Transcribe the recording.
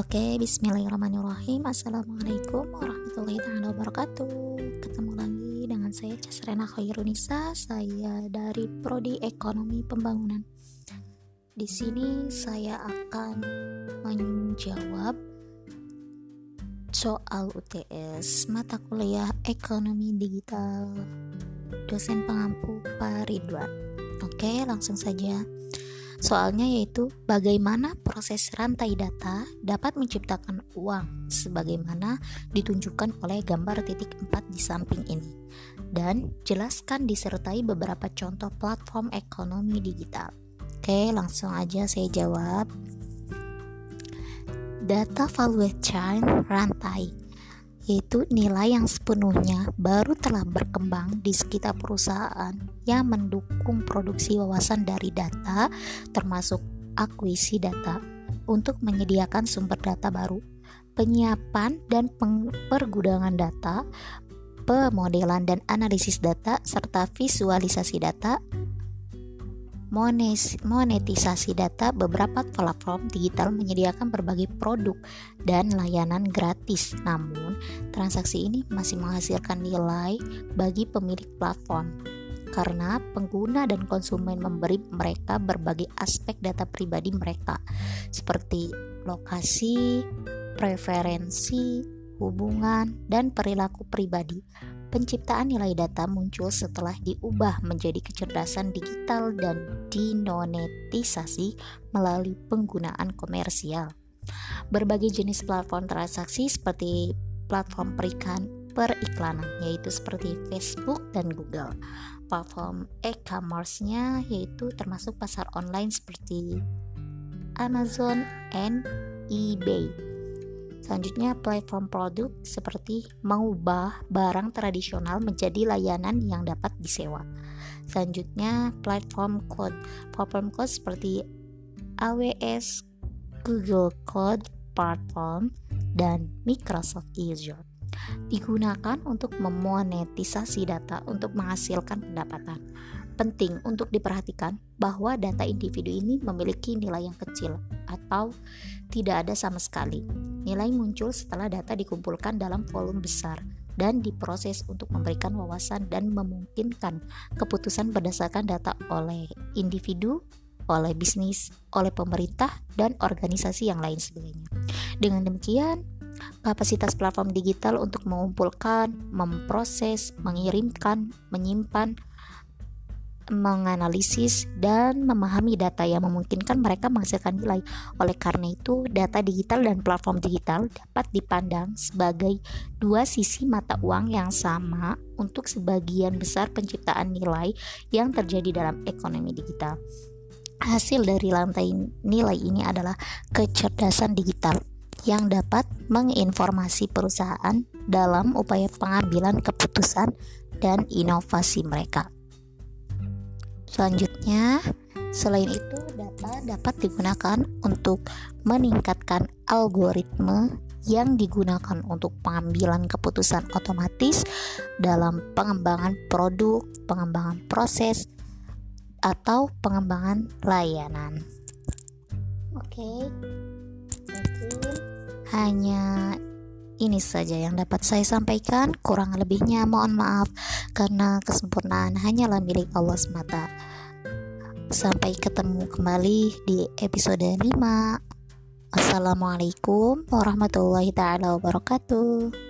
Oke, bismillahirrahmanirrahim. Assalamualaikum warahmatullahi wabarakatuh. Ketemu lagi dengan saya Casrena Khairunisa Saya dari Prodi Ekonomi Pembangunan. Di sini saya akan menjawab soal UTS mata kuliah Ekonomi Digital. Dosen pengampu Pak Ridwan. Oke, langsung saja Soalnya yaitu bagaimana proses rantai data dapat menciptakan uang sebagaimana ditunjukkan oleh gambar titik 4 di samping ini. Dan jelaskan disertai beberapa contoh platform ekonomi digital. Oke, langsung aja saya jawab. Data value chain rantai yaitu nilai yang sepenuhnya baru telah berkembang di sekitar perusahaan yang mendukung produksi wawasan dari data, termasuk akuisi data, untuk menyediakan sumber data baru, penyiapan dan pergudangan data, pemodelan dan analisis data, serta visualisasi data, monetisasi data, beberapa platform digital menyediakan berbagai produk dan layanan gratis. Namun, transaksi ini masih menghasilkan nilai bagi pemilik platform karena pengguna dan konsumen memberi mereka berbagai aspek data pribadi mereka seperti lokasi, preferensi, hubungan, dan perilaku pribadi. Penciptaan nilai data muncul setelah diubah menjadi kecerdasan digital dan dinonetisasi melalui penggunaan komersial. Berbagai jenis platform transaksi seperti platform perikan periklanan yaitu seperti Facebook dan Google. Platform e-commerce-nya yaitu termasuk pasar online seperti Amazon and eBay Selanjutnya, platform produk seperti mengubah barang tradisional menjadi layanan yang dapat disewa. Selanjutnya, platform code. Platform code seperti AWS, Google Code Platform, dan Microsoft Azure digunakan untuk memonetisasi data untuk menghasilkan pendapatan. Penting untuk diperhatikan bahwa data individu ini memiliki nilai yang kecil atau tidak ada sama sekali. Nilai muncul setelah data dikumpulkan dalam volume besar dan diproses untuk memberikan wawasan dan memungkinkan keputusan berdasarkan data oleh individu, oleh bisnis, oleh pemerintah, dan organisasi yang lain sebagainya. Dengan demikian, kapasitas platform digital untuk mengumpulkan, memproses, mengirimkan, menyimpan, menganalisis dan memahami data yang memungkinkan mereka menghasilkan nilai. Oleh karena itu, data digital dan platform digital dapat dipandang sebagai dua sisi mata uang yang sama untuk sebagian besar penciptaan nilai yang terjadi dalam ekonomi digital. Hasil dari lantai nilai ini adalah kecerdasan digital yang dapat menginformasi perusahaan dalam upaya pengambilan keputusan dan inovasi mereka. Selanjutnya, selain itu data dapat digunakan untuk meningkatkan algoritma yang digunakan untuk pengambilan keputusan otomatis dalam pengembangan produk, pengembangan proses, atau pengembangan layanan. Oke, mungkin hanya ini saja yang dapat saya sampaikan. Kurang lebihnya mohon maaf karena kesempurnaan hanyalah milik Allah semata. Sampai ketemu kembali di episode 5. Assalamualaikum warahmatullahi taala wabarakatuh.